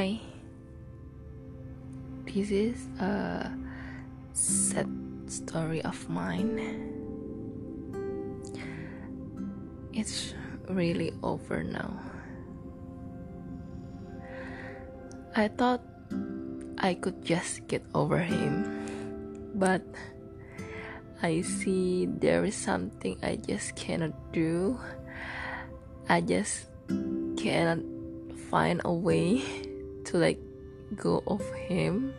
Hi, this is a sad story of mine. It's really over now. I thought I could just get over him, but I see there is something I just cannot do. I just cannot find a way to like go of him.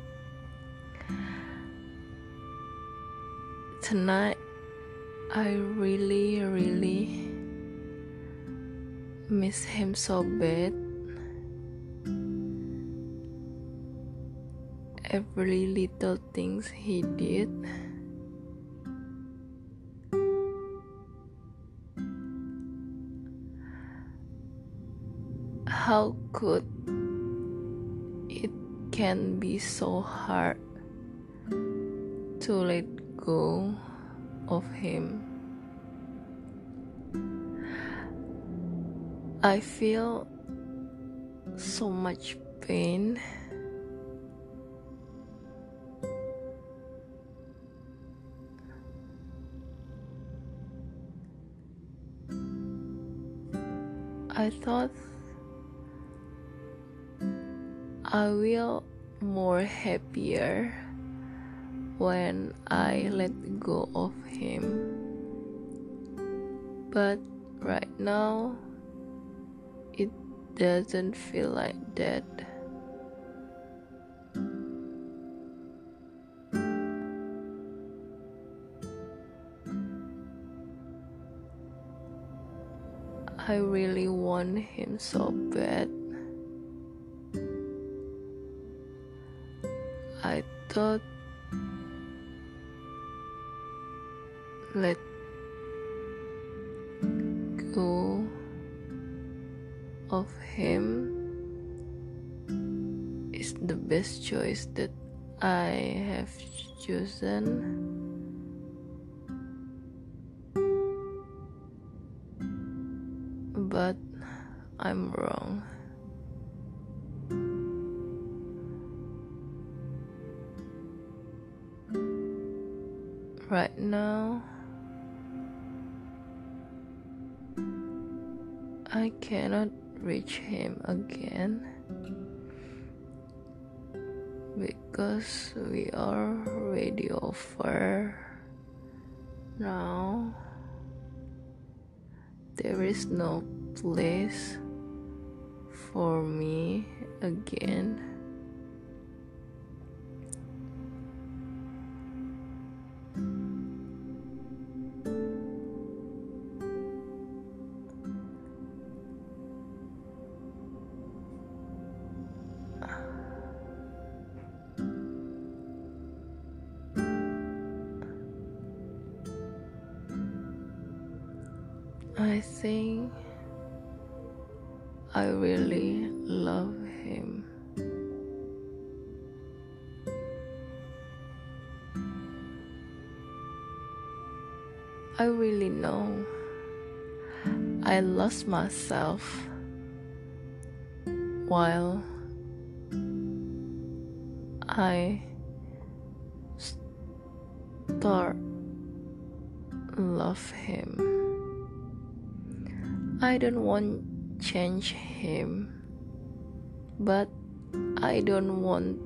Tonight, I really, really miss him so bad. Every little things he did. How could can be so hard to let go of him? I feel so much pain. I thought I will more happier when I let go of him. But right now it doesn't feel like that. I really want him so bad. Thought let go of him is the best choice that I have chosen. But I'm wrong. Right now, I cannot reach him again because we are already over now. There is no place for me again. I think I really love him. I really know I lost myself while I start love him. I don't want change him, but I don't want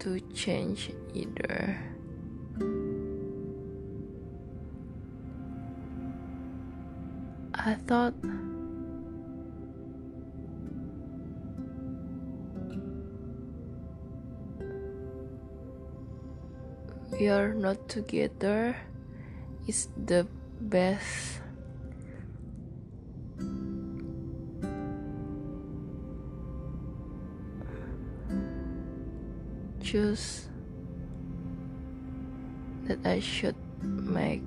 to change either. I thought we are not together is the best choose that I should make.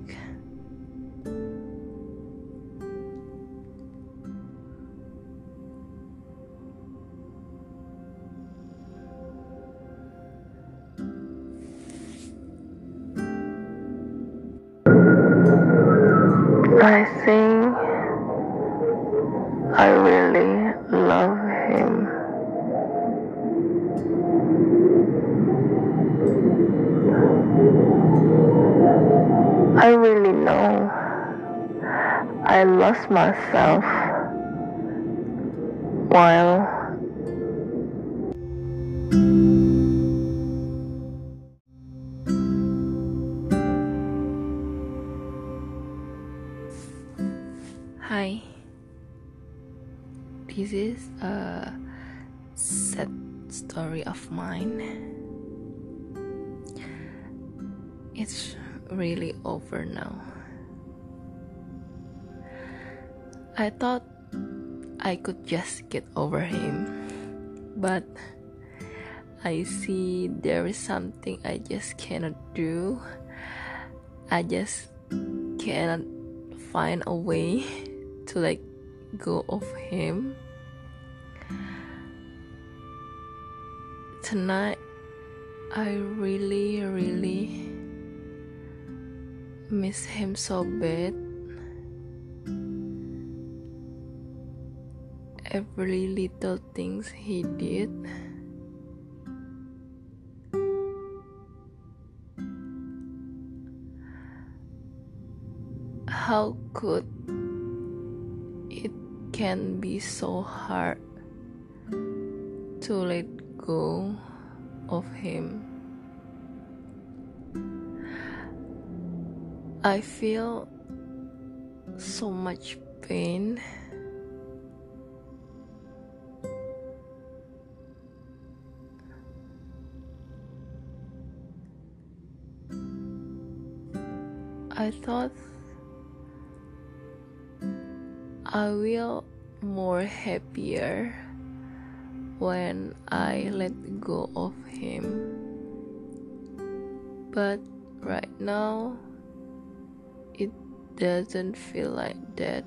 I think I really love him. I lost myself while Hi, this is a sad story of mine. It's really over now. I thought I could just get over him, but I see there is something I just cannot do. I just cannot find a way to let go of him. Tonight, I really, really miss him so bad. Every little things he did. How could it can be so hard to let go of him? I feel so much pain I thought I will more happier when I let go of him. But right now it doesn't feel like that.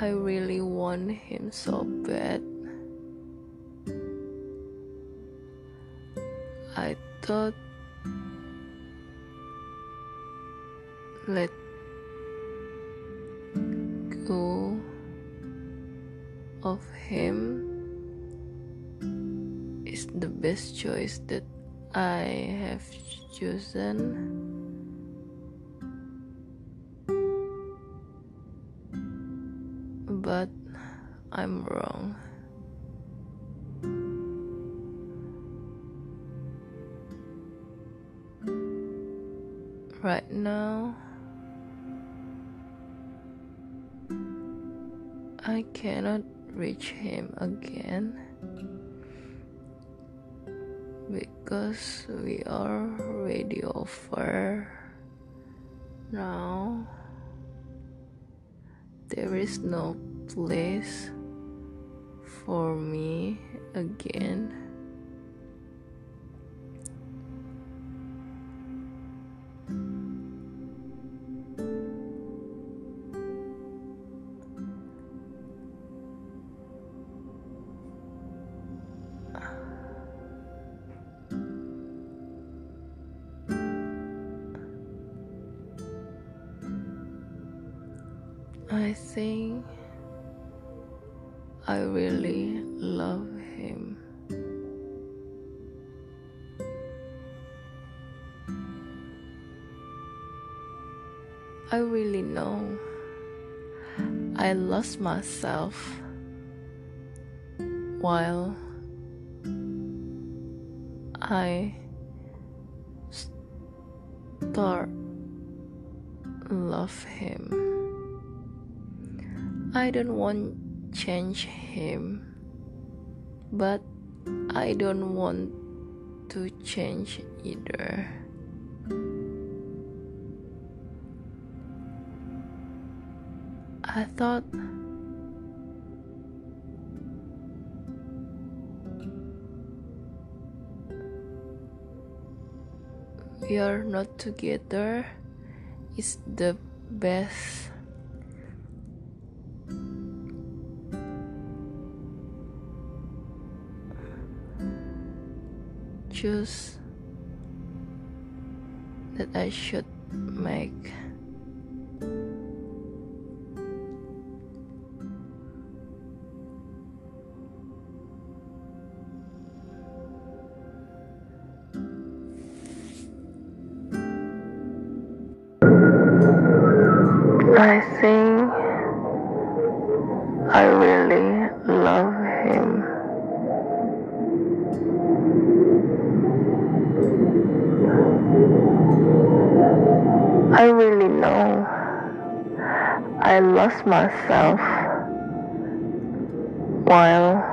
I really want him so bad. I thought let go of him is the best choice that I have chosen. But I'm wrong. Right now, I cannot reach him again because we are already over now. There is no place for me again. I think I really mm. love him. I really know I lost myself while I start love him. I don't want change him, but I don't want to change either. I thought we are not together is the best choose that I should make. I think. I lost myself while